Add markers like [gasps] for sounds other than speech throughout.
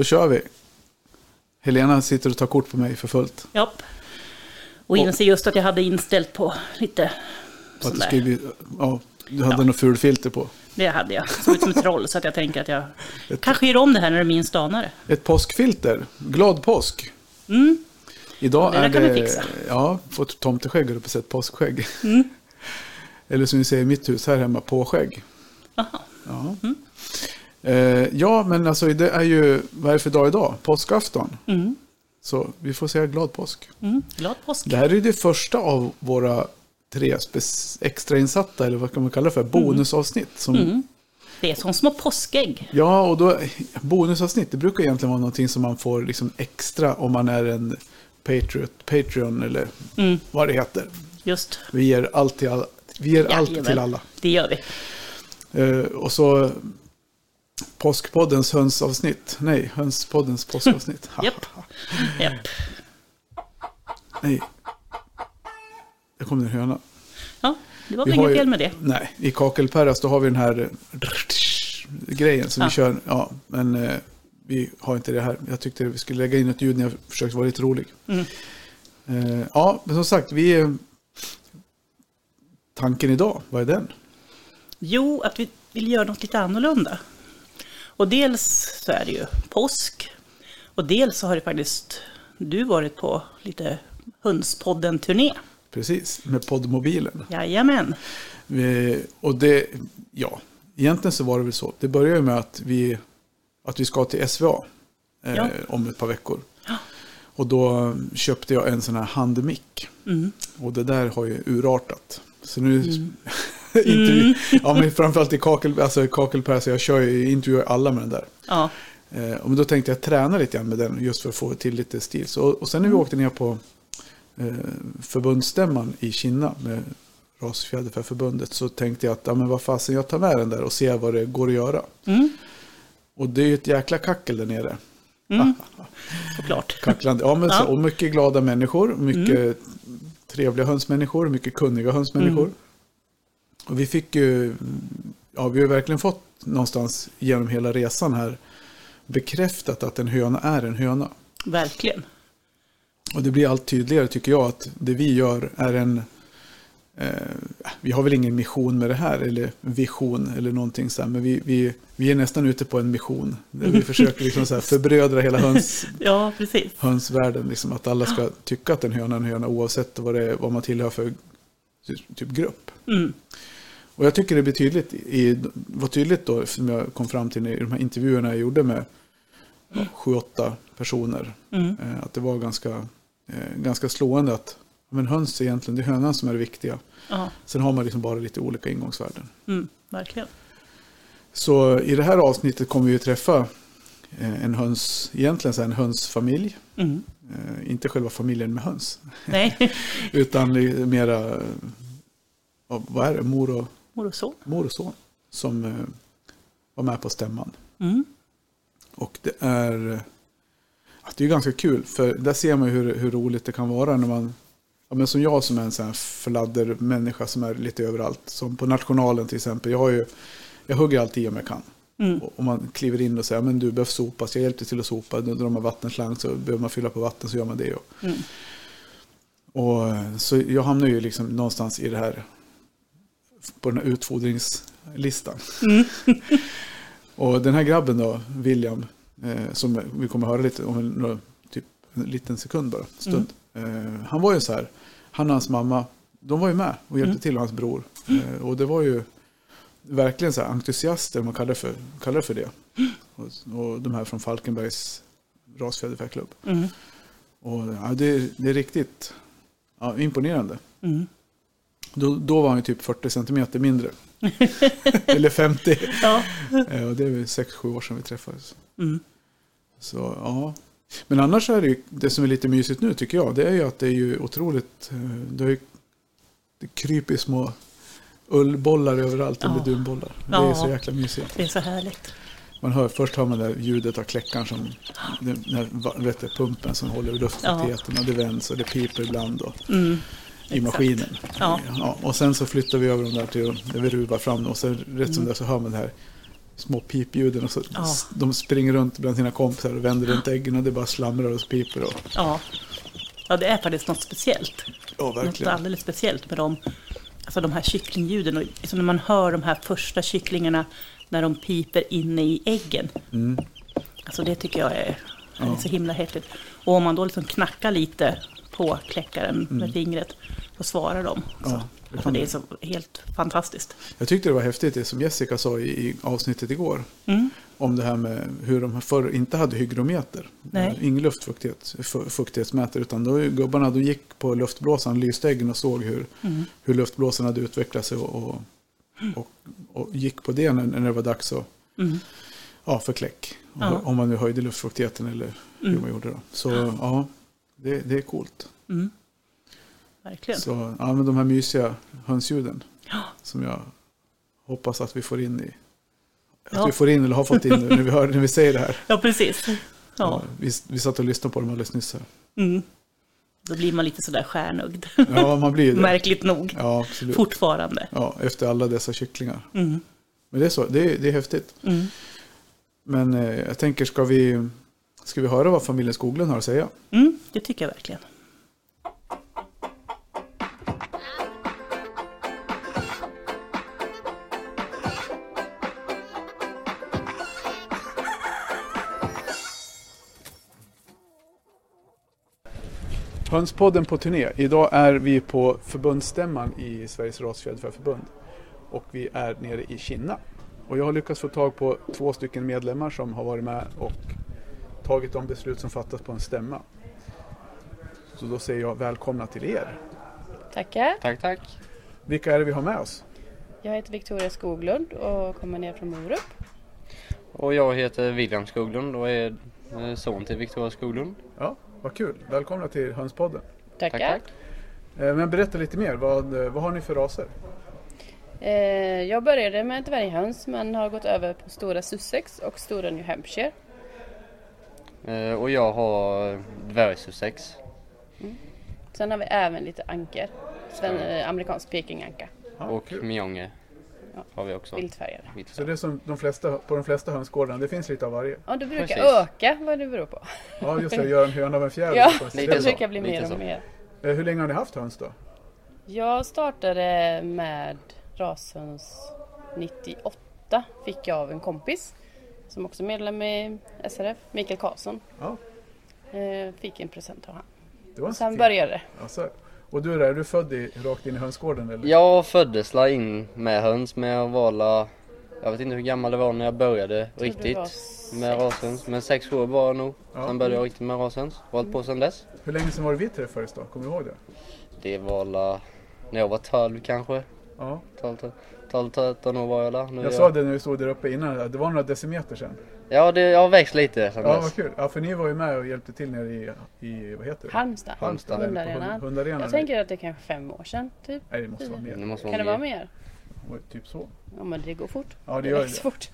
då kör vi. Helena sitter och tar kort på mig för fullt. Japp. Och inser just att jag hade inställt på lite Att det sådär. skulle ja, du hade Ja. något ful filter på. Det hade jag. Såg ut som ett troll. Så att jag tänker att jag [laughs] kanske gör om det här när du minst anar det. Ett påskfilter. Glad påsk. Mm. Idag Det är kan vi det... fixa. Ja, fått tomteskägg och på sett påskskägg. Mm. Eller som vi säger i mitt hus här hemma, påskägg. Aha. Ja. Mm. Eh, ja, men alltså det är ju, vad är det för dag idag? Påskafton. Mm. Så vi får säga glad påsk. Mm. Glad påsk. Det här är det första av våra tre extrainsatta, eller vad kan man kalla det för, bonusavsnitt. Som, Mm. Det är som små påskägg. Ja, och då, bonusavsnitt, det brukar egentligen vara någonting som man får liksom extra om man är en Patriot, Patreon eller Mm. vad det heter. Just. Vi ger allt till alla. Vi ger allt Jajamän. till alla. Det gör vi. Eh, och så Påskpoddens hönsavsnitt. Nej, hönspoddens påskavsnitt. [laughs] Japp. Japp. Nej. Det kom en höna. Ja, det var väl inget fel med det. Nej, i Kakelperras då har vi den här eh, grejen som Ja. vi kör. Ja, men eh, vi har inte det här. Jag tyckte vi skulle lägga in ett ljud när jag försökte vara lite rolig. Mm. Eh, ja, men som sagt, vi... eh, Tanken idag, vad är den? Jo, att vi vill göra något lite annorlunda. Och dels så är det ju påsk. Och dels så har det faktiskt du varit på lite Hönspodden-turné. Precis, med poddmobilen. Jajamän. Vi, och det, ja, egentligen så var det väl så. Det började ju med att vi, att vi ska till SVA eh, Ja. om ett par veckor. Ja. Och då köpte jag en sån här handmick. Mm. Och det där har ju urartat. Så nu... [laughs] intervju, [laughs] ja, men framförallt i kakel, alltså så jag kör ju, intervjuar alla med den där. Ja, Eh, och då tänkte jag träna lite grann med den just för att få till lite stil. Så, och sen när vi åkte ner på eh, förbundsstämman i Kina med Rasfjäderfäförbundet så tänkte jag att ja, men vad fasen jag tar med den där och ser vad det går att göra. mm. Och det är ju ett jäkla kackel där nere. Mm. [laughs] såklart. Kacklande. Ja, men Ja. Så, och mycket glada människor, mycket trevliga hönsmänniskor, mycket kunniga hönsmänniskor. Mm. Och vi fick ju, ja vi har verkligen fått någonstans genom hela resan här bekräftat att en höna är en höna. Verkligen. Och det blir allt tydligare tycker jag att det vi gör är en... Eh, vi har väl ingen mission med det här eller vision eller någonting så här, men vi, vi, vi är nästan ute på en mission. Där vi [laughs] försöker liksom så här förbrödra hela höns, [laughs] Ja, precis. hönsvärlden. Liksom, att alla ska tycka att en höna är en höna oavsett vad, det är, vad man tillhör för typ grupp. Mm. Och jag tycker det blir tydligt, i, var tydligt då som jag kom fram till i de här intervjuerna jag gjorde med ja, sju, åtta personer. Mm. Eh, Att det var ganska, eh, ganska slående att men höns är egentligen det är hönan som är det viktiga. Ja, Sen har man liksom bara lite olika ingångsvärden. mm. verkligen. Så i det här avsnittet kommer vi ju träffa eh, en höns, egentligen så en hönsfamilj. Mm. Inte själva familjen med höns. Nej, [laughs] Utan mera, vad är det, mor och, mor och son. mor och son. Som eh, var med på stämman. Mm. Och det är, det är ganska kul. För där ser man hur, hur roligt det kan vara när man, ja, men som jag som är en sån här fladdermänniska som är lite överallt. Som på nationalen till exempel. Jag, har ju, jag hugger alltid i om jag kan. Mm. Och om man kliver in och säger, men du behöver sopas, jag hjälpte till att sopa. Då drar man vattenslang så behöver man fylla på vatten så gör man det. Och, Mm. och så jag hamnar ju liksom någonstans i det här, på den här utfodringslistan. Mm. [laughs] Och den här grabben då, William, eh, som vi kommer höra lite om några- typ en liten sekund bara, stund. Eh, han var ju så här, han och hans mamma, de var ju med och hjälpte Mm. till och hans bror. Eh, och det var ju verkligen så här entusiaster, man kallar det för, kallar det, för det. Och, och de här från Falkenbergs rasfjäderfäklubb. Mm. Och ja, det, det är riktigt ja, imponerande. Då, då var han ju typ 40 centimeter mindre. [laughs] Eller 50. Ja. Eh, Och det är väl 6-7 år sedan vi träffades. Mm. Så ja. Men annars är det ju, det som är lite mysigt nu tycker jag, det är ju att det är ju otroligt, eh, det, har ju, det kryper små ullbollar överallt, eller Ja. dunbollar. Det är Ja. så jäkla mysigt. Det är så härligt. Man hör, först hör man det ljudet av kläckaren som, [gasps] den va- vet du, pumpen som håller luftfuktigheten och det vänds och det piper ibland och, Mm. I maskinen. Ja. Ja, och sen så flyttar vi över dem där till där vi ruvar fram och sen rätt som det är så hör man det här små pipljuden och så Ja. de springer runt bland sina kompisar och vänder runt äggen och det bara slamrar och piper. Och, Ja. ja, det är faktiskt något speciellt. ja, Något verkligen. alldeles speciellt med dem. Alltså de här kycklingljuden. Och liksom när man hör de här första kycklingarna när de piper inne i äggen. Mm. Alltså det tycker jag är, är Ja. så himla häftigt. Och om man då liksom knackar lite på kläckaren med fingret så svarar de. Så. Mm. Ja, det alltså det är så helt fantastiskt. Jag tyckte det var häftigt det som Jessica sa i, i avsnittet igår. Mm. Om det här med hur de förr inte hade hygrometer. Nej. Ingen luftfuktighet, fu- fuktighetsmätare. Utan då gubbarna då gick på luftblåsaren, lyste äggen och såg hur, Mm. hur luftblåsaren hade utvecklat sig. Och, och, och, och gick på det när, när det var dags att, Mm. ja, för kläck. Ja. Om man nu höjde luftfuktigheten eller hur Mm. man gjorde då. Så ja, det, det är coolt. Mm. Verkligen. Så ja, men de här mysiga hönsljuden Ja. som jag hoppas att vi får in i. Att Ja. vi får in eller har fått in nu när vi, hör, när vi säger det här. Ja, precis. Ja. Vi, vi satt och lyssnade på dem alldeles nyss här. Mm. Då blir man lite sådär stjärnögd. Ja, man blir det. Märkligt nog. Ja, absolut. Fortfarande. Ja, efter alla dessa kycklingar. Mm. Men det är så, det är, det är häftigt. Mm. Men eh, jag tänker, ska vi, ska vi höra vad familjen Skoglund har att säga? Mm, det tycker jag verkligen. Hönspodden på turné. Idag är vi på förbundsstämman i Sveriges rasfjäderfäförbund. Och vi är nere i Kinna. Och jag har lyckats få tag på två stycken medlemmar som har varit med och tagit de beslut som fattas på en stämma. Så då säger jag välkomna till er. Tackar. Tack, tack. Vilka är det vi har med oss? Jag heter Victoria Skoglund och kommer ner från Morup. Och jag heter William Skoglund och är eh, son till Victoria Skoglund. Ja, vad kul. Välkomna till Hönspodden. Tackar. Tack, tack. Eh, Men berätta lite mer. Vad, eh, vad har ni för raser? Eh, jag började med dvärghöns men har gått över på stora Sussex och stora New Hampshire. Och jag har dvärgsussex. Sen har vi även lite anker. Sven, eh, amerikansk pekinganka. Ja, och kul. mjånge Ja. har vi också. Vildfärgade. Så det är som de flesta, på de flesta hönsgårdarna, det finns lite av varje. Ja, det brukar Precis. öka vad det beror på. Ja, just det. Göra en höna av en fjäder. Ja, det brukar bli lite mer så. och mer. Eh, Hur länge har ni haft höns då? Jag startade med rashöns 98. Fick jag av en kompis som också är medlem i SRF, Mikael Karlsson. Ja, Eh, Fick en present av Och sen började det. Alltså, och du där, är du född i, rakt in i hönsgården eller? Jag föddes la in med höns men jag var la, jag vet inte hur gammal det var när jag började du riktigt med rashöns. Men sex år var jag nog. Ja. Sen började jag riktigt med rashöns. Har hållit på sedan dess. Hur länge sedan var det vi träffades då? Kommer du ihåg det? Det var la, när jag var 12 kanske. Ja. 12, 12 13 år var jag där. Nu är Jag sa det när vi stod där uppe innan, det var några decimeter sedan. Ja, det, jag har växt lite sedan Ja, dess. vad kul. Ja, för ni var ju med och hjälpte till nere i, i vad heter det? Halmstad. Halmstad. Hundarenan. hund- Hundarenan. Jag tänker att det är kanske fem år sedan, typ. Nej, det måste vara mer. Det måste vara Kan det mer. vara mer? Oj, Typ så. Ja, men det går fort. Ja, det Det gör växer det. fort.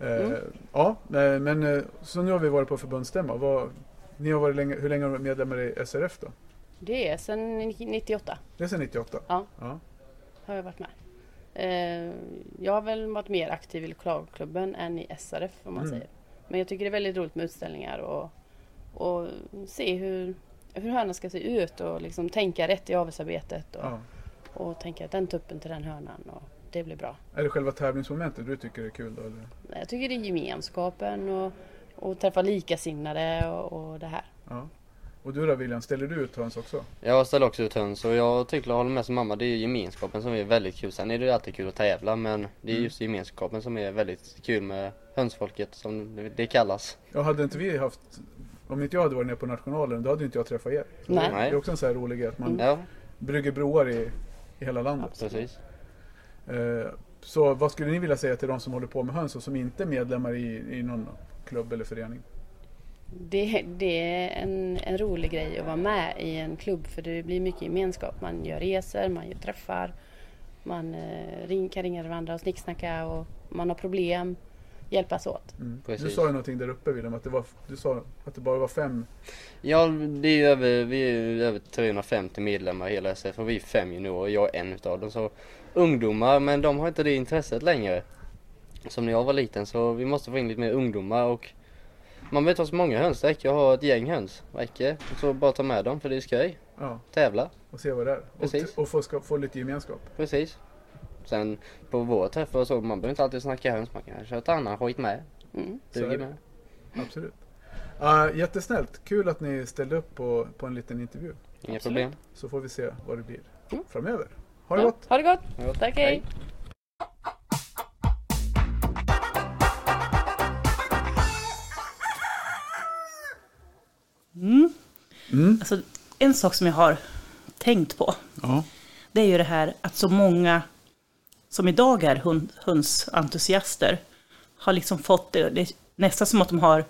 Eh, Ja, eh, men eh, så nu har vi varit på förbundsstämma. Vad, ni har varit länge, hur länge har ni varit medlemmar i SRF då? Det är sedan 98 Det är sedan 98? Ja. ja. har jag varit med. Eh, Jag har väl varit mer aktiv i lokalklubben än i SRF om man Mm. säger. Men jag tycker det är väldigt roligt med utställningar och, och se hur, hur hönan ska se ut och liksom tänka rätt i avelsarbetet och, ja. och tänka att den tuppen till den hönan och det blir bra. Är det själva tävlingsmomentet du tycker är kul då? Eller? Jag tycker det är gemenskapen och, och träffa likasinnade och, och det här. Ja. Och du då William, ställer du ut höns också? Jag ställer också ut höns och jag tycker jag håller med som mamma. Det är gemenskapen som är väldigt kul. Sen är det ju alltid kul att tävla men det är Mm. just gemenskapen som är väldigt kul med hönsfolket som det- kallas. Ja, hade inte vi haft, om inte jag hade varit nere på nationalen, då hade inte jag träffat er. Så Nej. Det är också en sån här rolig grej att man Ja, brygger broar i, i hela landet. precis. Eh, Så vad skulle ni vilja säga till de som håller på med höns och som inte är medlemmar i, i någon klubb eller förening? Det, det är en, en rolig grej att vara med i en klubb för det blir mycket gemenskap. Man gör resor, man gör träffar, man eh, ring, kan ringa varandra och snicksnacka och man har problem, hjälpas åt. Mm. Du sa ju någonting där uppe William, att det var, du sa att det bara var fem. Ja, det är över, vi är över 350 medlemmar i hela SF och vi är fem juniorer och jag är en utav dem. Så ungdomar, men de har inte det intresset längre. som när jag var liten så vi måste få in lite mer ungdomar och man behöver inte ha så många höns, det räcker att ha ett gäng höns, räcker. Och så bara ta med dem för det är skoj, Ja, tävla, och se vad det är. Precis. Och, och få, ska, få lite gemenskap. precis. Sen på våra träffar och så, man behöver inte alltid snacka höns, man kan köra ett annat skit med. Mm. Duger det. med. Absolut. Uh, jättesnällt. Kul att ni ställde upp på, på en liten intervju. Inga Absolut. problem. Så får vi se vad det blir Mm. framöver. Ha det Ja, gott! Ha det gott! Tack, hej. Mm. Alltså, en sak som jag har tänkt på, Ja. det är ju det här att så många som idag är hund, hundsentusiaster har liksom fått det, det är nästan som att de har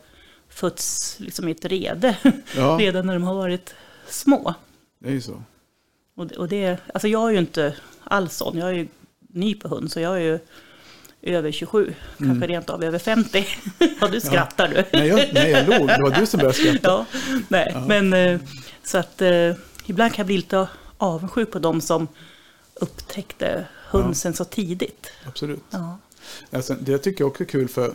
fötts liksom i ett rede ja, [laughs] redan när de har varit små. det är ju så. Och, det- och det, alltså jag är ju inte alls sån, jag är ju ny på hund, så jag är ju över 27, kanske rent av över 50. [laughs] ja, du skrattar du. Nej jag, nej, jag log. Det var du som började skratta. ja, nej, men eh, så att eh, ibland kan jag bli lite avundsjuk på de som upptäckte hönsen så tidigt. Absolut. Ja. Alltså, det tycker jag också är kul för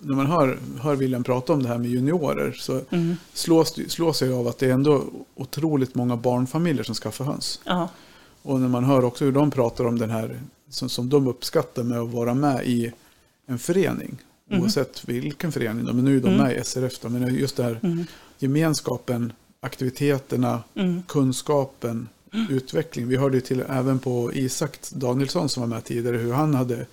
när man hör, hör William prata om det här med juniorer så Mm. slås, slås jag av att det är ändå otroligt många barnfamiljer som skaffar höns. Ja, Och när man hör också hur de pratar om den här som, som de uppskattar med att vara med i en förening. Oavsett vilken förening, men nu är de med i SRF. Då, men just det här gemenskapen, aktiviteterna, kunskapen, utveckling. Vi hörde ju till även på Isak Danielsson som var med tidigare hur han hade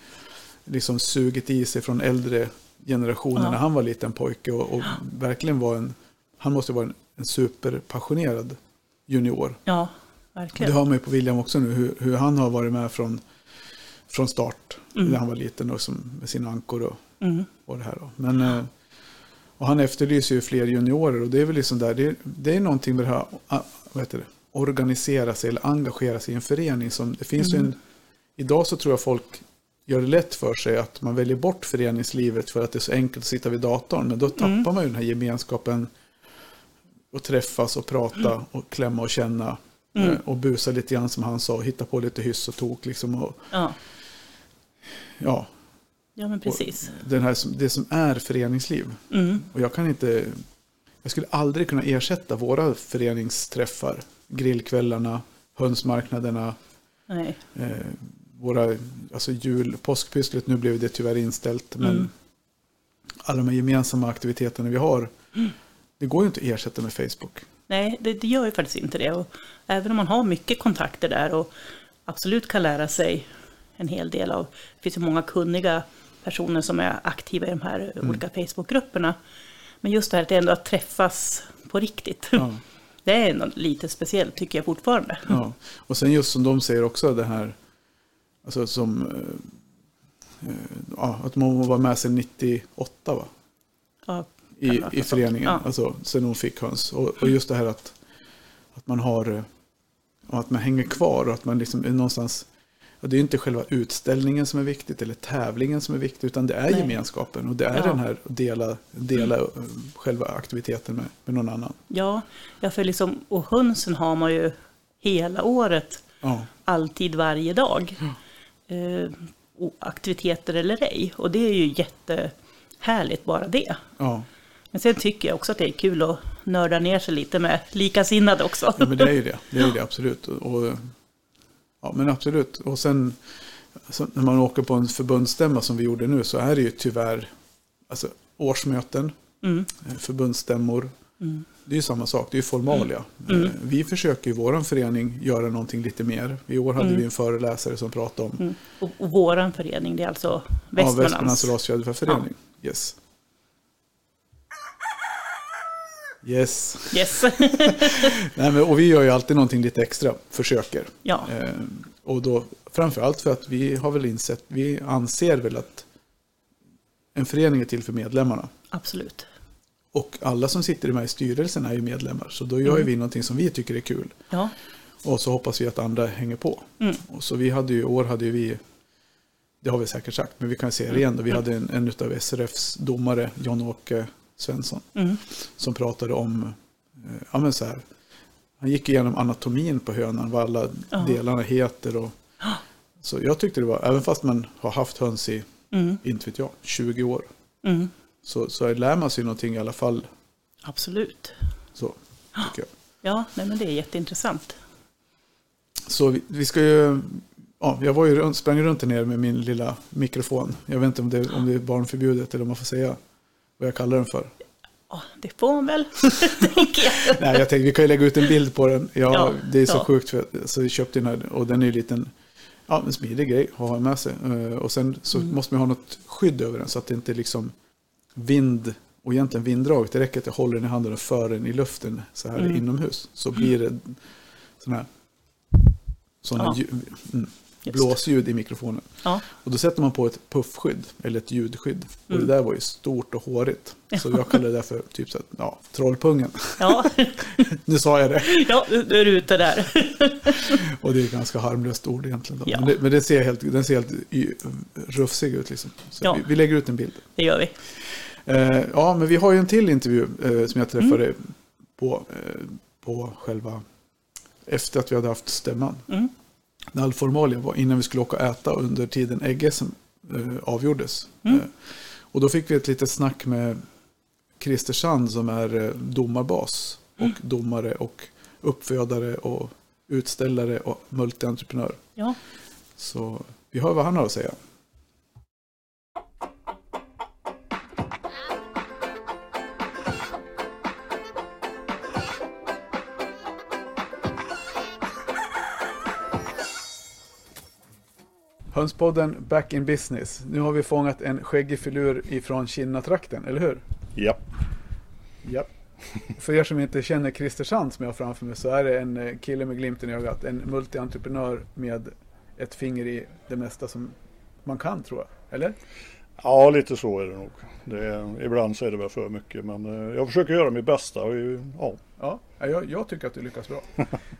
liksom sugit i sig från äldre generationer Ja. när han var liten pojke och, och verkligen var en, han måste vara en, en superpassionerad junior. ja Och det verkligen. har man ju på William också nu, hur, hur han har varit med från, från start. När han var liten och som, med sina ankor och, Mm. och det här. Då. Men, eh, och han efterlyser ju fler juniorer och det är väl liksom där, det, det är någonting med det här, ah, vad heter det, organisera sig eller engagera sig i en förening. Som, det finns ju en, idag så tror jag folk gör det lätt för sig att man väljer bort föreningslivet för att det är så enkelt att sitta vid datorn. Men då tappar man ju den här gemenskapen och träffas och prata och klämma och känna. Mm. eh, Och busa lite grann som han sa, och hitta på lite hyss och tok. Liksom, och, Ja, ja, ja, men precis. den här, det som är föreningsliv. Mm. Och jag kan inte, jag skulle aldrig kunna ersätta våra föreningsträffar. Grillkvällarna, hönsmarknaderna, Nej. eh, våra, alltså jul, påskpysslet, nu blev det tyvärr inställt. Men Mm. alla de här gemensamma aktiviteterna vi har, det går ju inte att ersätta med Facebook. Nej, det, det gör ju faktiskt inte det. Och även om man har mycket kontakter där och absolut kan lära sig en hel del av, det finns ju många kunniga personer som är aktiva i de här olika Facebookgrupperna. Men just det här att ändå att träffas på riktigt, Ja. [laughs] det är lite speciellt tycker jag fortfarande. Ja. Och sen just som de säger också det här, alltså som, eh, eh, ja, att man var med sedan 98 va? Ja, i, i föreningen. Ja. Alltså, sen hon fick höns. Och, och just det här att, att man har eh, att man hänger kvar och att man liksom någonstans ja, det är inte själva utställningen som är viktigt eller tävlingen som är viktigt utan det är Nej. gemenskapen och det är Ja. den här att dela, dela eh, själva aktiviteten med, med någon annan. ja, ja, för liksom, och hönsen har man ju hela året, Ja, alltid varje dag. Eh, och aktiviteter eller ej. Och det är ju jättehärligt bara det. ja. Men sen tycker jag också att det är kul att nörda ner sig lite med likasinnade också. ja men det är ju det. Det är ju [laughs] det absolut. Och, och, ja men absolut. Och sen så när man åker på en förbundsstämma som vi gjorde nu så är det ju tyvärr alltså, årsmöten, Mm. eh, förbundsstämmor. Det är ju samma sak, det är ju formalia. Mm. Eh, Vi försöker i vår förening göra någonting lite mer. I år hade vi en föreläsare som pratade om Mm. Och, och våran förening, det är alltså ja, Västmanlands. Västmanlands rasfjäderfäförening. Yes. Yes. Yes. [laughs] [laughs] Nej, men, och vi gör ju alltid någonting lite extra, försöker. ja, Eh, och då framförallt för att vi har väl insett, vi anser väl att en förening är till för medlemmarna. absolut. Och alla som sitter med i styrelsen är ju medlemmar. Så då gör Mm. vi någonting som vi tycker är kul. Ja, Och så hoppas vi att andra hänger på. Mm. Och så vi hade ju, i år hade ju vi, det har vi säkert sagt, men vi kan säga det igen. Då. Vi hade en, en av SRFs domare, John-Åke Svensson, mm. som pratade om, eh, ja men så här, han gick igenom anatomin på hönan, vad alla Ja. delarna heter. Och, så jag tyckte det var, även fast man har haft höns i Mm. inte vet jag, 20 år. Mm. Så, så lär man sig någonting i alla fall. Absolut. Så, tycker jag. Ja, nej, men det är jätteintressant. Så vi, vi ska ju... Ja, jag var ju sprang runt där nere med min lilla mikrofon. Jag vet inte om det, om det är barnförbjudet eller om man får säga vad jag kallar den för. Ja, det får man väl, [laughs] tänker jag. Nej, jag tänkte vi kan ju lägga ut en bild på den. Ja, Ja, det är så ja. sjukt. För, så vi köpte den här och den är ju liten, ja, en smidig grej att ha med sig. Eh, Och sen så Mm. måste man ha något skydd över den så att det inte liksom vind och egentligen vinddraget. Det räcker att jag håller den i handen och för den i luften så här Mm. inomhus. Så blir det sådana här, såna Ja. ljud, mm, Just. blåsljud i mikrofonen. Ja, Och då sätter man på ett puffskydd eller ett ljudskydd. Och Mm. det där var ju stort och hårigt. Så jag kallar det där för typ så att, ja, trollpungen. ja, [laughs] Nu sa jag det. ja du är ute där. [laughs] Och det är ett ganska harmlöst ord egentligen. Ja. Men, det, men det ser helt, den ser helt rufsig ut liksom. Så Ja. vi, vi lägger ut en bild. Det gör vi. Eh, ja, men vi har ju en till intervju eh, som jag träffade Mm. på, eh, på själva, efter att vi hade haft stämman. Mm. När all formalia var innan vi skulle åka och äta under tiden ägg-SM eh, avgjordes. Mm. Eh, och då fick vi ett litet snack med Christer Sand som är eh, domarbas och Mm. domare och uppfödare och utställare och multientreprenör. Ja, Så vi hör vad han har att säga. Hönspodden Back in Business. Nu har vi fångat en skäggig filur ifrån Kinna-trakten, eller hur? Ja. Ja. För er som inte känner Christer Sand som jag har framför mig så är det en eh, kille med glimten i ögat. En multientreprenör med ett finger i det mesta som man kan tror jag. Eller? ja, lite så är det nog. Det är, ibland så är det väl för mycket men eh, jag försöker göra mitt bästa. Och, ja. Ja, jag, jag tycker att du lyckas bra.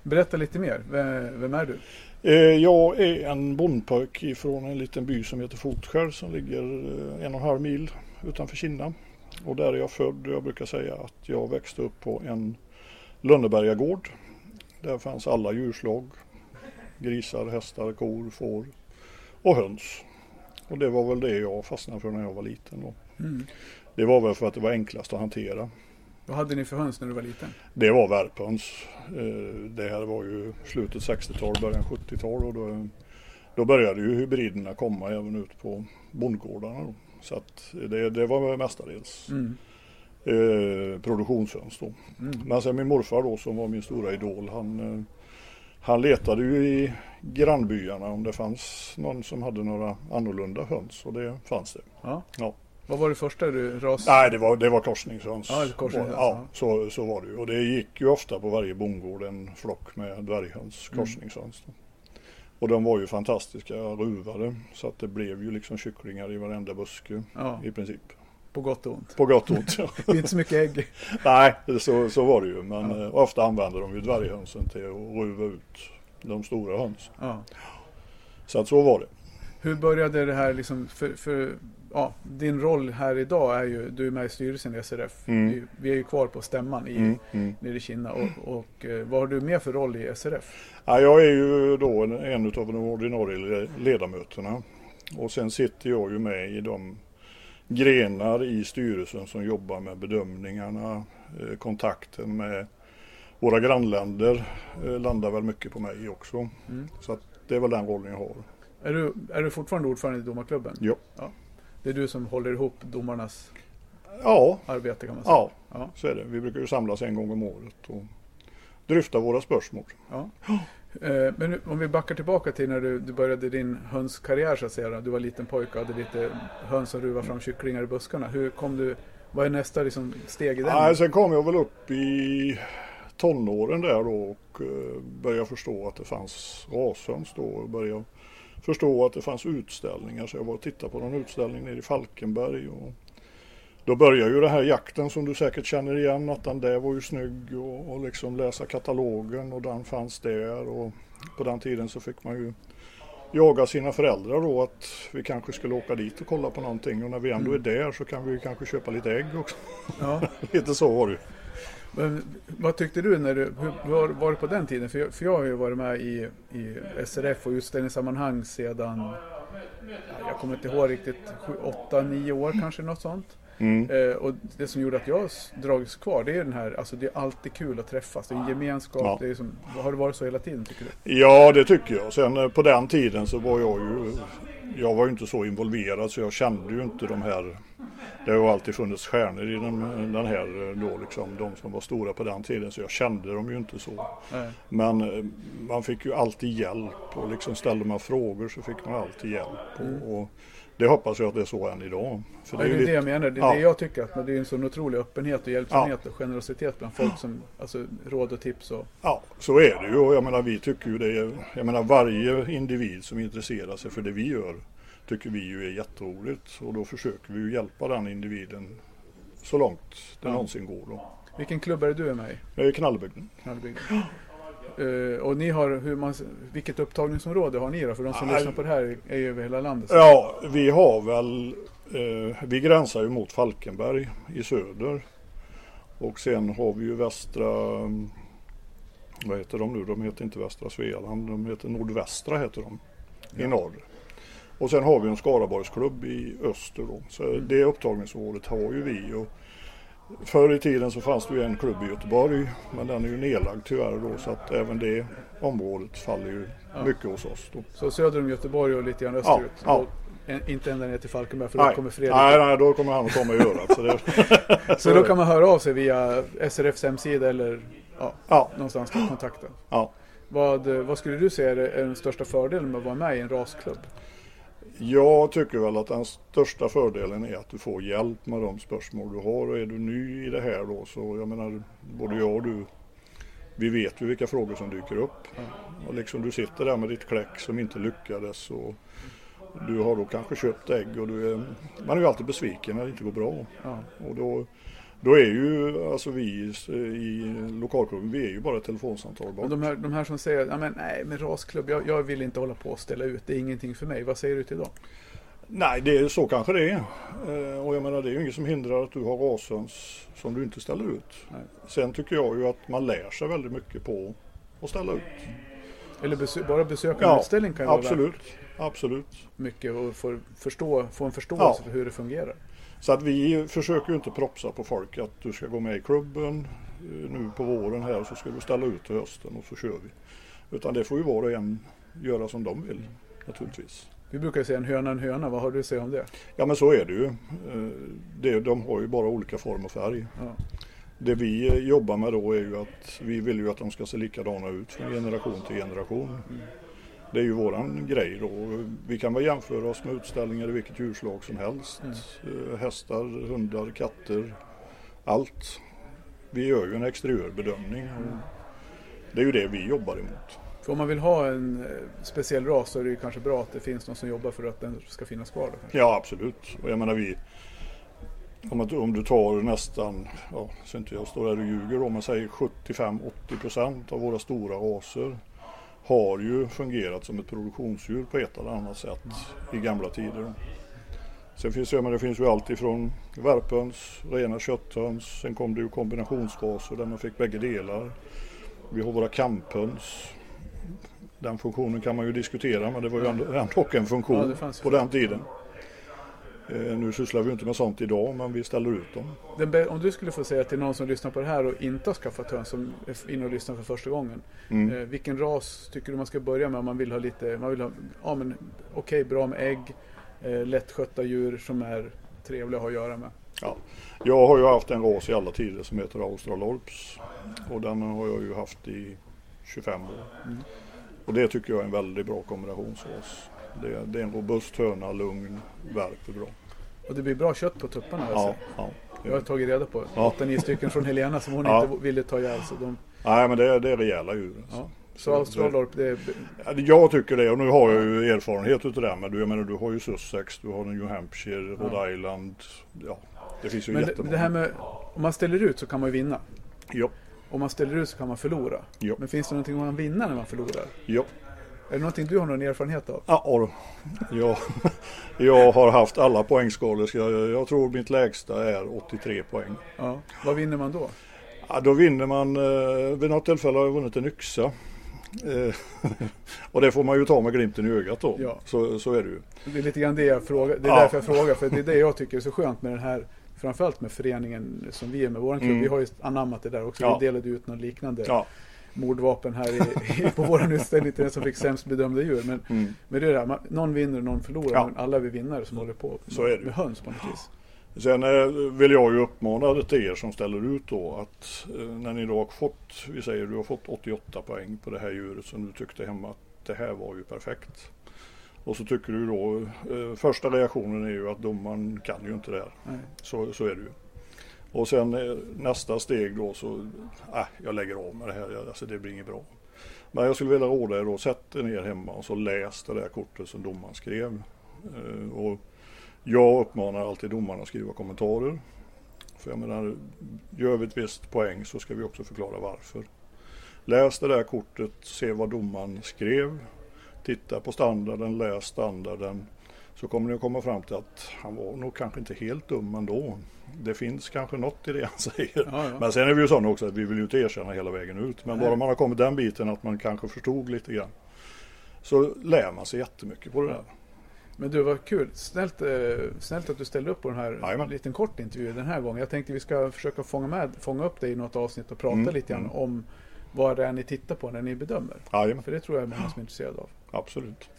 Berätta lite mer. Vem, vem är du? Eh, Jag är en bondpojk ifrån en liten by som heter Fotskär som ligger eh, en och en halv mil utanför Kinna. Och där är jag född jag brukar säga att jag växte upp på en Lönnebergagård. Där fanns alla djurslag. Grisar, hästar, kor, får och höns. Och det var väl det jag fastnade för när jag var liten. Då. Mm. Det var väl för att det var enklast att hantera. Vad hade ni för höns när du var liten? Det var värphöns. Eh, Det här var ju slutet 60-tal, början 70-tal och då, då började ju hybriderna komma även ut på bondgårdarna. Då. Så att det, det var mestadels Mm. eh, produktionshöns då. Mm. Men sen min morfar då som var min stora idol, han, eh, han letade ju i grannbyarna om det fanns någon som hade några annorlunda höns och det fanns det. Ja. Ja. Vad var det första du ras? Nej, det var, det var korsningshöns. Ja, korsningshöns, Ja, ja. så, så var det ju. Och det gick ju ofta på varje bondgård en flock med dvärghöns, Mm. korsningshöns. då. Och de var ju fantastiska ruvade. Så att det blev ju liksom kycklingar i varenda buske Ja, i princip. på gott och ont. På gott och ont. [laughs] Det är inte så mycket ägg. [laughs] Nej, så, så var det ju. Men Ja. eh, ofta använde de ju dvärghönsen till att ruva ut de stora hönsen. Ja. Så att så var det. Hur började det här liksom, för, för ja, din roll här idag är ju, du är med i styrelsen i SRF. Mm. Vi, är ju kvar på stämman i, Mm, mm. nere i Kina. Och, och eh, vad har du mer för roll i SRF? Ja, jag är ju då en, en av de ordinarie le- ledamöterna. Och sen sitter jag ju med i de grenar i styrelsen som jobbar med bedömningarna, eh, kontakten med våra grannländer eh, landar väl mycket på mig också. Mm. Så det är väl den rollen jag har. Är, du, är du fortfarande ordförande i domarklubben? Ja. Det är du som håller ihop domarnas Ja, arbete kan man säga? ja, Ja. så är det. Vi brukar ju samlas en gång om året och dryfta våra spörsmål. ja. Eh, Men nu, om vi backar tillbaka till när du, du började din hönskarriär så att säga. Du var liten pojke och hade lite höns som ruvade fram kycklingar i buskarna. Hur kom du, vad är nästa liksom, steg i den? Nej, sen kom jag väl upp i tonåren där då och eh, började förstå att det fanns rashöns då och började förstå att det fanns utställningar. Så jag var och tittade på någon utställning nere i Falkenberg. Och då började ju den här jakten som du säkert känner igen att den där var ju snygg och, och liksom läsa katalogen och den fanns där. Och på den tiden så fick man ju jaga sina föräldrar då att vi kanske skulle åka dit och kolla på någonting och när vi ändå är där så kan vi kanske köpa lite ägg också. Ja. [laughs] Lite så var det ju. Men, vad tyckte du när du, hur var, var på den tiden? För jag, för jag har ju varit med i, i SRF och utställningssammanhang sedan, ja, jag kommer inte ihåg riktigt, 8-9 år kanske något sånt. Mm. Eh, och det som gjorde att jag dragits kvar det är den här, alltså det är alltid kul att träffas, det är en gemenskap, Ja. det är som, har det varit så hela tiden tycker du? Ja, det tycker jag. Sen eh, på den tiden så var jag ju, jag var ju inte så involverad så jag kände ju inte de här, det har ju alltid funnits stjärnor i den, den här eh, då liksom, de som var stora på den tiden så jag kände dem ju inte så. Nej. Men eh, man fick ju alltid hjälp och liksom ställde man frågor så fick man alltid hjälp. Och, och det hoppas jag att det är så än idag. För Ja, det är det lite- jag menar, det är Ja. det jag tycker att det är en sån otrolig öppenhet och hjälpsamhet och generositet bland folk som, alltså råd och tips och Ja, så är det ju och jag menar vi tycker ju det är, jag menar varje individ som intresserar sig för det vi gör tycker vi ju är jätteroligt och då försöker vi ju hjälpa den individen så långt det Ja. någonsin går då. Vilken klubb är det du är med i? Jag är i Knallebygden. Knallbygden? Eh, och ni har, hur man, vilket upptagningsområde har ni då? För de som Ja, lyssnar på det här är ju över hela landet. Ja, vi har väl, eh, vi gränsar ju mot Falkenberg i söder och sen har vi ju västra, mm, vad heter de nu? De heter inte västra Svealand, de heter nordvästra heter de i norr. Och sen har vi en Skaraborgsklubb i öster då. Så det upptagningsområdet har ju vi. Och förr i tiden så fanns det ju en klubb i Göteborg men den är ju nedlagd tyvärr då så att även det området faller ju Ja. mycket hos oss då. Så söder om Göteborg och lite grann österut? ja. En, inte ända ner till Falkenberg för då Nej. kommer Fredrik. nej, nej, då kommer han att komma i örat. Så det, [laughs] Så då kan man höra av sig via SRFs hemsida eller ja, ja, någonstans att kontakta. ja. Vad, vad skulle du säga är är den största fördelen med att vara med i en rasklubb? Jag tycker väl att den största fördelen är att du får hjälp med de spörsmål du har. Och är du ny i det här då så jag menar både jag och du vi vet ju vilka frågor som dyker upp. Och liksom du sitter där med ditt kläck som inte lyckades och du har då kanske köpt ägg och du är, man är ju alltid besviken när det inte går bra. Och då, då är ju alltså vi i- lokalklubben, vi är ju bara telefonsamtal bort. de här, de här som säger ja, men nej, men rasklubb, jag, jag vill inte hålla på och ställa ut, det är ingenting för mig. Vad säger du till dem? Nej, det är, så kanske det är. Eh, och jag menar det är ju inget som hindrar att du har rashöns som du inte ställer ut. Nej. Sen tycker jag ju att man lär sig väldigt mycket på att ställa ut. Eller besö bara besöka en Ja, utställning kan ju vara Absolut, värt absolut. mycket och få, förstå, få en förståelse Ja. för hur det fungerar. Så att vi försöker ju inte propsa på folk att du ska gå med i klubben eh, nu på våren här så ska du ställa ut till hösten och så kör vi. Utan det får ju var och en göra som de vill naturligtvis. Vi brukar säga en höna en höna, vad har du att säga om det? Ja men så är det ju. Eh, Det, de har ju bara olika form och färg. Ja. Det vi eh, jobbar med då är ju att vi vill ju att de ska se likadana ut från generation till generation. Det är ju våran grej då. Vi kan väl jämföra oss med utställningar i vilket djurslag som helst. Eh, Hästar, hundar, katter, allt. Vi gör ju en exteriörbedömning. och Det är ju det vi jobbar emot. För om man vill ha en eh, speciell ras så är det ju kanske bra att det finns någon som jobbar för att den ska finnas kvar. Då. Ja absolut. Och jag menar vi om, du tar nästan, ja, så inte jag står där och ljuger då, men säg 75-80% av våra stora raser har ju fungerat som ett produktionsdjur på ett eller annat sätt i gamla tider. Sen finns det, men det finns ju allt ifrån värphöns, rena kötthöns, sen kom det ju kombinationsraser där man fick bägge delar. Vi har våra kamphöns. Den funktionen kan man ju diskutera men det var ju ändå, en funktion Ja, på den tiden. Eh, nu sysslar vi inte med sånt idag men vi ställer ut dem. Om du skulle få säga till någon som lyssnar på det här och inte har skaffat höns, som är inne och lyssnar för första gången. Mm. Eh, vilken ras tycker du man ska börja med om man vill ha lite, man vill ha, ja men okej, bra med ägg, eh, lättskötta djur som är trevliga att ha att göra med. Ja. Jag har ju haft en ras i alla tider som heter Australorps. Och den har jag ju haft i 25 år. Mm. Och det tycker jag är en väldigt bra kombinationsras. Det, det är en robust höna, lugn, värper bra. Och det blir bra kött på tupparna jag Ja, ja. Jag har tagit reda på Ja. 8-9 stycken från Helena som hon Ja. inte ville ta ihjäl. Så, de, Nej men det, det är rejäla djur. alltså. så Australorp, det är, Ja, Jag tycker det och nu har jag ju erfarenhet utav det men du, jag menar, du har ju Sussex, du har New Hampshire, Rhode Island. Ja, det finns ju men jättemånga. det här med, om man ställer ut så kan man ju vinna. Ja, Om man ställer ut så kan man förlora. Ja. Men finns det någonting man kan vinna när man förlorar? ja. Är det någonting du har någon erfarenhet av? Ja, jag, jag har haft alla poängskalor. Jag, jag tror mitt lägsta är 83 poäng. Ja. Vad vinner man då? Ja, då vinner man, eh, vid något tillfälle har jag vunnit en yxa. Eh, [laughs] och det får man ju ta med glimten i ögat då. Ja. Så, så är det ju. Det är lite grann det jag frågar. Det är Ja. därför jag frågar. För det är det jag tycker är så skönt med den här. Framförallt med föreningen som vi är med vår klubb. Mm. Vi har ju anammat det där också. Ja. Vi delade ut något liknande Ja, mordvapen här i, i, på vår utställning till den som fick sämst bedömda djur. Men, mm. men det är det här, man, någon vinner och någon förlorar. Ja. Men alla vi vinnare som håller på Så är det med höns på något vis. Sen eh, vill jag ju uppmana till er som ställer ut då att eh, när ni då har fått, vi säger du har fått 88 poäng på det här djuret som du tyckte hemma att det här var ju perfekt. Och så tycker du då, eh, första reaktionen är ju att domaren kan ju inte det här. Nej. Så, så är det ju. Och sen eh, nästa steg då så, äh, jag lägger av med det här, alltså det blir inget bra. Men jag skulle vilja råda er då, sätt er ner hemma och så läs det där kortet som domaren skrev. Eh, och jag uppmanar alltid domarna att skriva kommentarer. För jag menar, gör vi ett visst poäng så ska vi också förklara varför. Läs det där kortet, se vad domaren skrev. Titta på standarden, läs standarden. Så kommer ni att komma fram till att han var nog kanske inte helt dum ändå. Det finns kanske något i det han [laughs] säger. Ja, ja. Men sen är vi ju sådana också att vi vill ju inte erkänna hela vägen ut. Men Nej. bara man har kommit den biten att man kanske förstod lite grann. Så lär man sig jättemycket på det där. Men du, vad kul. Snällt, eh, snällt att du ställde upp på den här Jajamän. liten kort intervju den här gången. Jag tänkte vi ska försöka fånga, med, fånga upp dig i något avsnitt och prata Mm, lite grann mm. om vad det är ni tittar på när ni bedömer. Jajamän, För det tror jag är många som är intresserade av. absolut.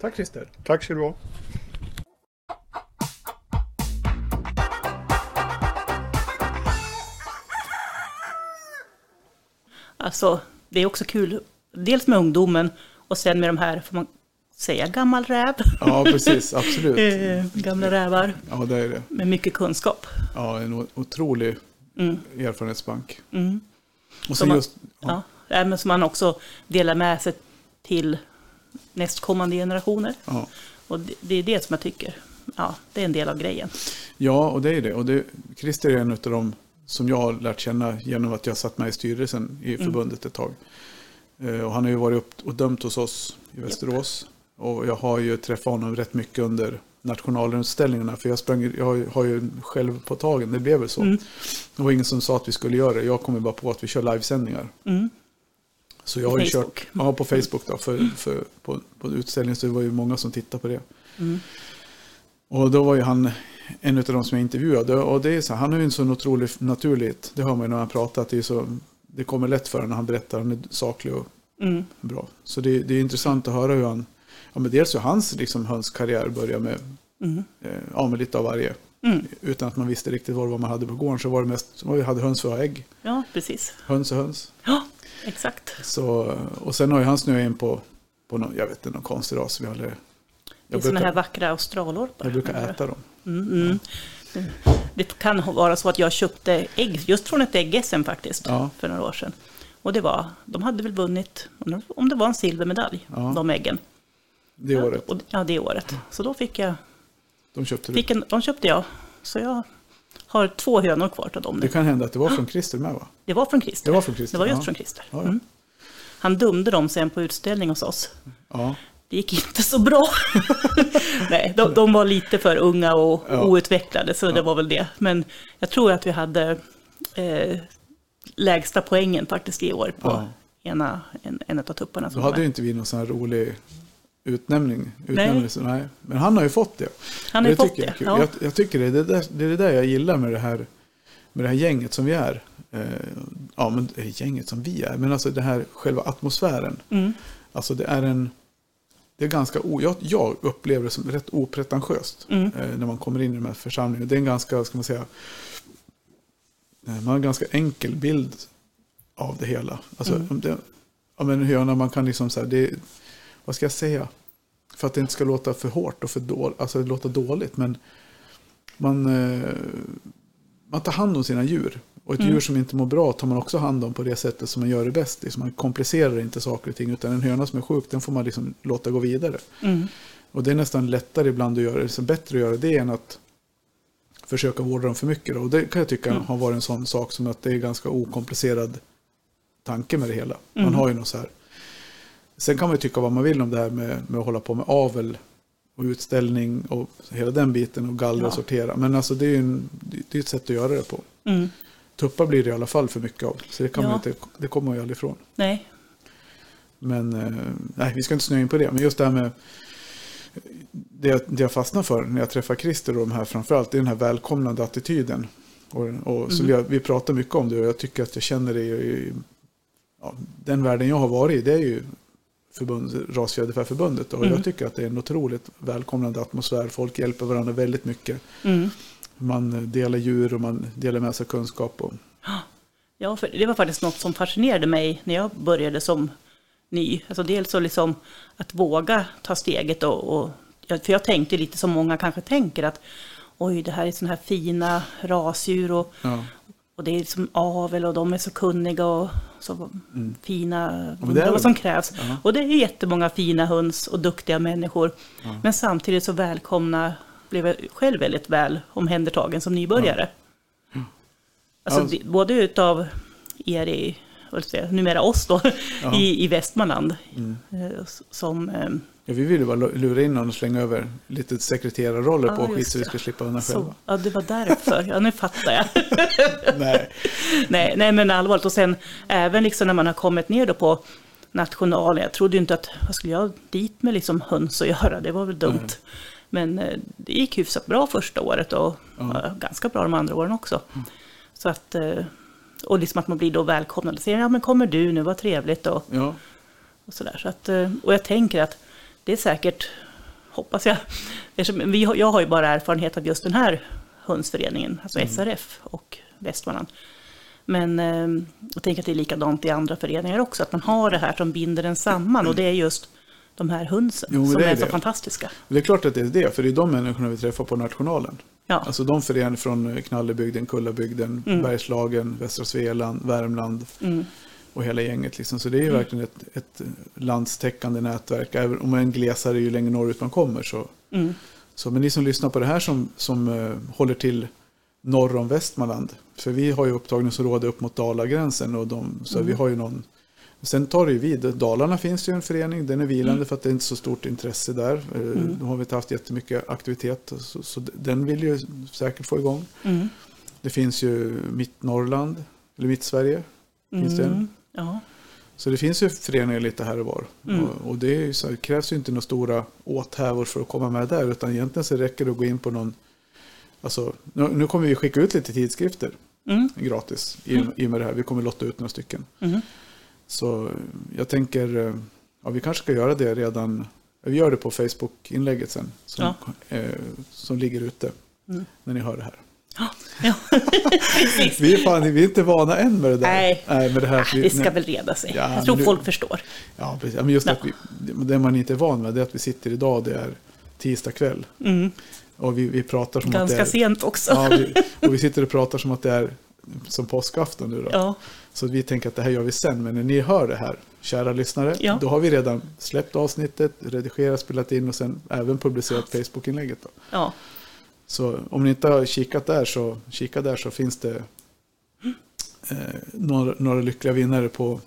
Tack Christer. Tack ska du ha. Alltså, det är också kul. Dels med ungdomen och sen med de här, får man säga gammal räv? Ja, precis. Absolut. [laughs] Eh, gamla rävar Ja, det är det. med mycket kunskap. Ja, en otrolig Mm, erfarenhetsbank. mm. Och Som sen man- just... Ja. Ja, men som man också delar med sig till nästkommande generationer. Ja. Och det, det är det som jag tycker, ja, det är en del av grejen. Ja, och det är det. Och det, Christer är en av dem som jag har lärt känna genom att jag satt med i styrelsen i förbundet ett tag. Eh, Och han har ju varit upp och dömt hos oss i Västerås. Och jag har ju träffat honom rätt mycket under nationalutställningarna. För jag, sprang, jag har ju- själv på tagen, det blev väl så. Mm. Det var ingen som sa att vi skulle göra det. Jag kom bara på att vi kör livesändningar. Mm. Så jag har ju Facebook. kört ja, på Facebook då, för, för, på, på utställningen. Så det var ju många som tittade på det. Mm. Och då var ju han en av de som jag intervjuade. Och det är så, han har ju en sån otrolig naturligt. Det hör man ju när han pratar. Att det, är så, det kommer lätt för honom när han berättar. Han är saklig och Mm. bra. Så det, det är intressant att höra hur han... Ja, men dels hur hans liksom, hönskarriär börjar med, Mm. eh, ja, med lite av varje. Mm. Utan att man visste riktigt vad man hade på gården. Så var det mest, vi hade höns för ägg. Ja, precis. Höns och höns. Ja, exakt. Så, och sen har ju han snöat in på, på någon, jag vet inte, någon konstig ras. Vi hade, Det är jag, sådana här vackra australorpar. jag brukar äta dem. Mm, mm. Det kan vara så att jag köpte ägg, just från ett ägg-SM faktiskt, Ja. för några år sedan. Och det var, de hade väl vunnit, om det var en silvermedalj, Ja. de äggen. Det året. Ja, och, ja, det året. Så då fick jag, De köpte fick en, de köpte jag. Så jag har två hönor kvar av dem nu. Det kan hända att det var från Christer med va? Det var från Christer. Det var från Christer, Det var just ja. från Christer. Ja, ja. Mm. Han dömde dem sen på utställning hos oss. Ja, Det gick inte så bra. [laughs] Nej, de, de var lite för unga och Ja. outvecklade, så det var väl det. Men jag tror att vi hade eh, lägsta poängen faktiskt i år på ena, en, en av tupparna. då hade ju inte vi någon sån här rolig utnämning. utnämnelse. Nej. Men han har ju fått det. Han har Och fått jag det. kul. Ja. Jag, jag tycker det är det, där, det är det där jag gillar med det här, med det här gänget som vi är. Eh, ja, men det gänget som vi är. Men alltså det här själva atmosfären. Mm. Alltså det är en... Det är ganska... O, jag, jag upplever det som rätt opretentiöst. Mm. Eh, när man kommer in i de här församlingarna. Det är en ganska, ska man säga... eh, Man har en ganska enkel bild av det hela. Alltså, Mm. det, ja, men höna, man kan liksom så här, det, vad ska jag säga? För att det inte ska låta för hårt och för dåligt, alltså låter dåligt, men man, eh, man tar hand om sina djur. Och ett Mm. djur som inte mår bra tar man också hand om på det sättet som man gör det bäst. Liksom man komplicerar inte saker och ting, utan en höna som är sjuk, den får man liksom låta gå vidare. Mm. Och det är nästan lättare ibland att göra det, så bättre att göra det än att försöka vårda dem för mycket. Då. Och det kan jag tycka Mm. har varit en sån sak som att det är ganska okomplicerad tanke med det hela. Man Mm. har ju något så här. Sen kan man tycka vad man vill om det här med, med att hålla på med avel och utställning och hela den biten och gallra och Ja. sortera. Men alltså det är ju en, det är ett sätt att göra det på. Mm. tuppar blir det i alla fall för mycket av. Så det, kan man Ja. inte, det kommer man ju aldrig ifrån. Nej, Men eh, nej, vi ska inte snöa in på det. Men just det här med det, det jag fastnar för när jag träffar Christer och de här framförallt, det är den här välkomnande attityden. Och, och, Så Mhm. vi, vi pratar mycket om det och jag tycker att jag känner det i, i ja, den världen jag har varit i, det är ju förbund, Rasfjäderfäförbundet. Och Mm. jag tycker att det är en otroligt välkomnande atmosfär. Folk hjälper varandra väldigt mycket. mm. Man delar djur och man delar med sig av kunskap. Och, [gasps] Ja, för det var faktiskt något som fascinerade mig när jag började som ny. Alltså dels så liksom att våga ta steget och, och för jag tänkte lite som många kanske tänker att oj, det här är sådana här fina rasdjur och, ja. Och det är som avel och de är så kunniga och så fina, Mm. det är undrar vad som krävs. Ja. Och det är jättemånga fina höns och duktiga människor. Men samtidigt så välkomna, blev jag själv väldigt väl omhändertagen som nybörjare. Alltså, Ja. det, både utav er i, säga, numera oss då, i, i Västmanland. Mm. eh, Som, eh, Ja, vi ville bara lura in någon och slänga över lite sekreterarroller Ja, på skit så vi ska slippa undan själva. ja, det var därför. Ja, nu fattar jag. [laughs] Nej. nej, nej, men allvarligt. Och sen även liksom när man har kommit ner då på nationalen. Jag trodde inte att, vad skulle jag dit med liksom höns att göra? Det var väl dumt. Nej. Men eh, det gick hyfsat bra första året och. Mm. ganska bra de andra åren också. Så att, eh, och liksom att man blir då välkomnad och säger, ja men kommer du nu, vad trevligt och, Ja, och sådär. Så att, eh, och jag tänker att det är säkert, hoppas jag, vi, jag har ju bara erfarenhet av just den här hönsföreningen, alltså SRF och Västmanland. Men jag tänker att det är likadant i andra föreningar också, att man har det här som binder en samman och det är just de här hönsen som är, är så fantastiska. det är klart att det är det, för det är de människorna vi träffar på nationalen. Ja, Alltså de föreningar från Knallebygden, Kullabygden, Mm. Bergslagen, Västra Svealand, Värmland mm, och hela gänget. Liksom. Så det är ju verkligen ett, ett landstäckande nätverk. Även om en glesare ju längre norrut man kommer. Så, mm, så, men ni som lyssnar på det här som, som eh, håller till norr om Västmanland. För vi har ju upptagningsområde upp mot Dalagränsen. Och de, så vi har ju någon... Sen tar det ju vid. Dalarna finns ju en förening. Den är vilande för att det är inte så stort intresse där. Eh, Mm. Då har vi inte haft jättemycket aktivitet. Så, så den vill ju säkert få igång. mm, Det finns ju Mitt Norrland, eller Mitt Sverige. Finns det en? mm, ja, Så det finns ju föreningar lite här och var. Mm. Och, och det, är så, det krävs ju inte några stora åthävor för att komma med där. Utan egentligen så räcker det att gå in på någon... Alltså, nu, nu kommer vi skicka ut lite tidskrifter mm, gratis i, i och med det här. Vi kommer lotta ut några stycken. Så jag tänker, eh, ja vi kanske ska göra det redan. Vi gör det på Facebook-inlägget sen. Som, eh, som ligger ute Mm. när ni hör det här. ja. [laughs] Vi är, fan, vi är inte vana än med det där. Nej. med det här. vi- Det ska nej. väl reda sig. Ja, jag tror nu- folk förstår. Ja, precis. Ja, Men just Ja. att vi, det man inte är van med det är att vi sitter idag, det är tisdag kväll. Mm. Och vi, vi pratar som Ganska att det är... sent också. Ja, vi, och vi sitter och pratar som att det är som påskafton nu då. Ja, Så vi tänker att det här gör vi sen. Men när ni hör det här, kära lyssnare, Ja. då har vi redan släppt avsnittet, redigerat, spelat in och sen även publicerat Facebook-inlägget. Ja. Så om ni inte har kikat där så, kika där så finns det eh, några, några lyckliga vinnare på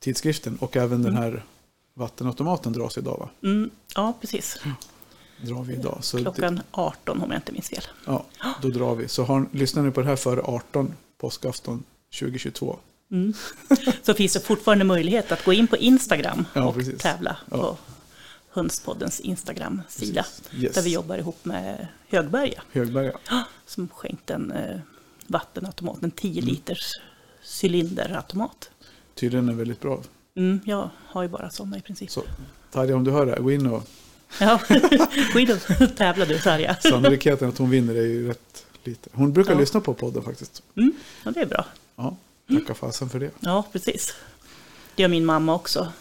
tidskriften. Och även den här vattenautomaten dras idag va? Mm, ja precis. Drar vi idag. Så Klockan 18 om jag inte minns fel. ja, då drar vi. Så har, lyssnar ni på det här före 18 påskafton 2022. Mm. Så finns det fortfarande möjlighet att gå in på Instagram Ja, och precis. tävla Ja. på Hönspoddens Instagram-sida. Yes. Där vi jobbar ihop med Högberga Högberga. som skänkt en eh, vattenautomat, en 10 Mm. liters cylinderautomat. Tydligen är väldigt bra. Mm, jag har ju bara sådana i princip. Så Tarja, om du hör det här, gå in och Ja, [laughs] gå in och tävla du Tarja. sannolikheten att hon vinner är ju rätt lite. Hon brukar Ja. lyssna på podden faktiskt. Mm, ja, det är bra. Ja, tacka fasen för det. Ja, precis. Det gör min mamma också.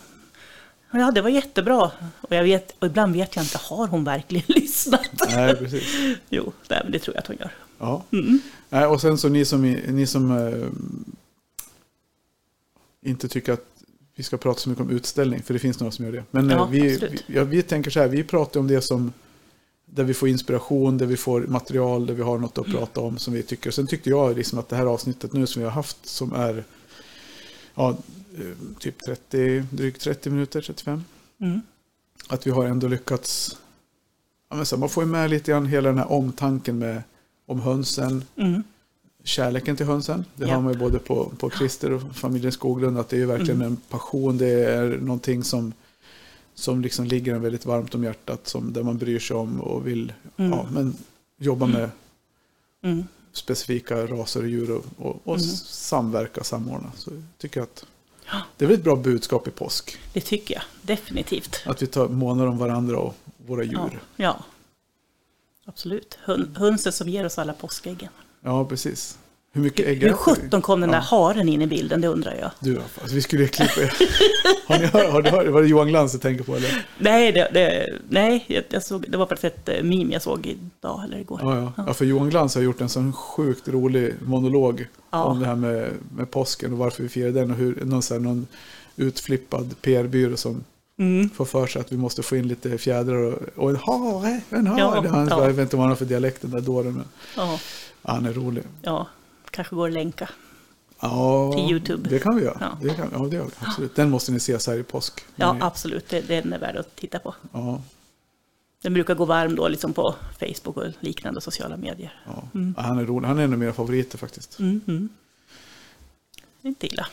Ja, det var jättebra. Och, jag vet, och ibland vet jag inte, har hon verkligen [laughs] lyssnat? Nej, precis. Jo, nej, det tror jag att hon gör. Ja. Mm. Nej, och sen så ni som, ni som eh, inte tycker att vi ska prata så mycket om utställning, för det finns några som gör det. Men eh, Ja, vi, vi, ja, vi tänker så här, vi pratar om det som där vi får inspiration, där vi får material, där vi har något att prata om som vi tycker. Sen tyckte jag liksom att det här avsnittet nu som vi har haft som är ja, eh, typ 30, drygt 30 minuter, 35. Mm. Att vi har ändå lyckats, ja, så, man får ju med lite grann hela den här omtanken med om hönsen, Mm. kärleken till hönsen. Det Ja. har man ju både på, på Christer och familjen Skoglund. Att det är verkligen Mm. en passion. Det är någonting som, som liksom ligger en väldigt varmt om hjärtat. Som, där man bryr sig om och vill Mm. ja, men jobba med Mm. specifika raser och djur och, och, och Mm. samverka samordna. Så jag tycker att Ja. det är väl ett bra budskap i påsk. Det tycker jag definitivt. Att vi tar månar om varandra och våra Ja, djur. ja. absolut. Hun, hönsen som ger oss alla påskäggen. Ja, precis. Hur mycket ägg Hur äter vi? sjutton kom den där Ja. haren in i bilden, det undrar jag. Du, alltså, vi skulle klippa... har ni hört, har ni hört, var det Johan Glans du tänker på eller? Nej, det, det, nej jag, jag såg, det var faktiskt ett eh, meme jag såg idag eller igår. Ja, ja. ja, för Johan Glans har gjort en sån sjukt rolig monolog om det här med, med påsken och varför vi firar den och hur någon, så här, någon utflippad PR-byrå som Mm. får för sig att vi måste få in lite fjädrar och, och en hare, en hare. Ja, han, ja. Jag vet inte vad han har för dialekt den där dåren, men ja, han är rolig. ja, kanske går att länka. Ja, Till YouTube. Det kan vi göra. Ja. Det kan, ja, det gör vi. Absolut. Den måste ni se så här i påsk. Ja, Ni- absolut. Det, den är värd att titta på. ja, Den brukar gå varm då liksom på Facebook och liknande sociala medier. ja. Mm. Han är rolig. Han är en av mina favoriter faktiskt. Mm, mm. Inte illa.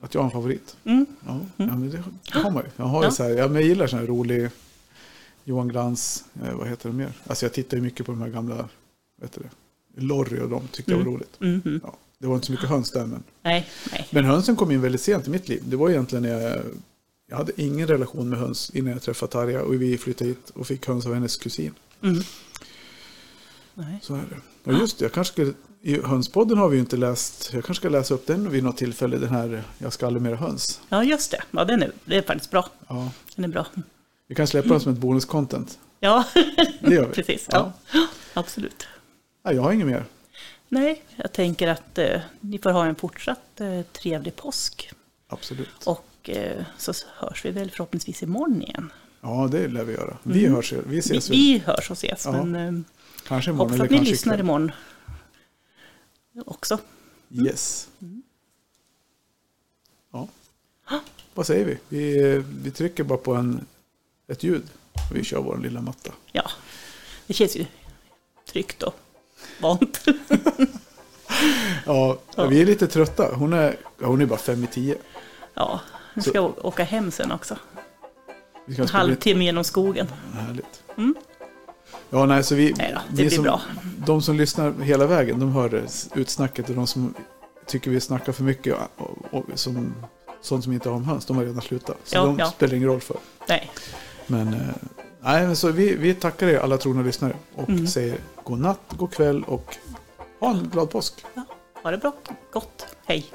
Att jag har en favorit. Mm. Ja, ja men det, det har man ju. Jag, har Ja. så här, jag gillar sån här rolig Johan Glans, eh, vad heter det mer? Alltså jag tittar ju mycket på de här gamla, vad heter det? Lorry och de tyckte jag var Mm. roligt. Mm, mm. Ja, det var inte så mycket höns där men. Nej, nej. Men hönsen kom in väldigt sent i mitt liv. Det var egentligen när jag, jag hade ingen relation med höns innan jag träffade Tarja och vi flyttade hit och fick höns av hennes kusin. Mm. nej. Så är det. Och just det, jag kanske skulle, i hönspodden har vi ju inte läst, jag kanske ska läsa upp den vid något tillfälle, den här Jag ska aldrig mera höns. Ja, just det. Ja, den är, det är faktiskt bra. Ja, Den är bra. vi kan släppa den som ett bonuscontent. Ja, Det gör vi. [laughs] precis. Ja. Absolut. Ja, jag har inget mer. Nej, jag tänker att eh, ni får ha en fortsatt eh, trevlig påsk. Absolut. Och eh, så hörs vi väl förhoppningsvis imorgon igen. Ja, det lär vi göra. Vi hörs, vi Mm. Vi, ses väl. vi hörs och ses, Ja. men eh, Kanske imorgon hoppas att ni lyssnar ikväll. imorgon också. Yes. Ja. Vad säger vi? vi? Vi trycker bara på en, ett ljud och vi kör vår lilla matta. Ja, det känns ju tryggt och vant. [laughs] Ja, vi är lite trötta. Hon är, hon är bara fem i tio. Ja, Så- ska jag åka hem sen också. Vi En halvtimme genom skogen. Härligt. Mm. Ja, nej, så vi, Nej då, det vi blir som, bra. De som lyssnar hela vägen, de hör utsnacket. Och de som tycker vi snackar för mycket, och, och, som, sånt som inte har om höns, de har redan slutat. Så Ja, de ja. spelar ingen roll för. Nej, Men, eh, nej, men så vi, vi tackar er alla trogna lyssnare och Mm. säger god natt, god kväll och ha en glad påsk. ha det bra. Gott. Hej.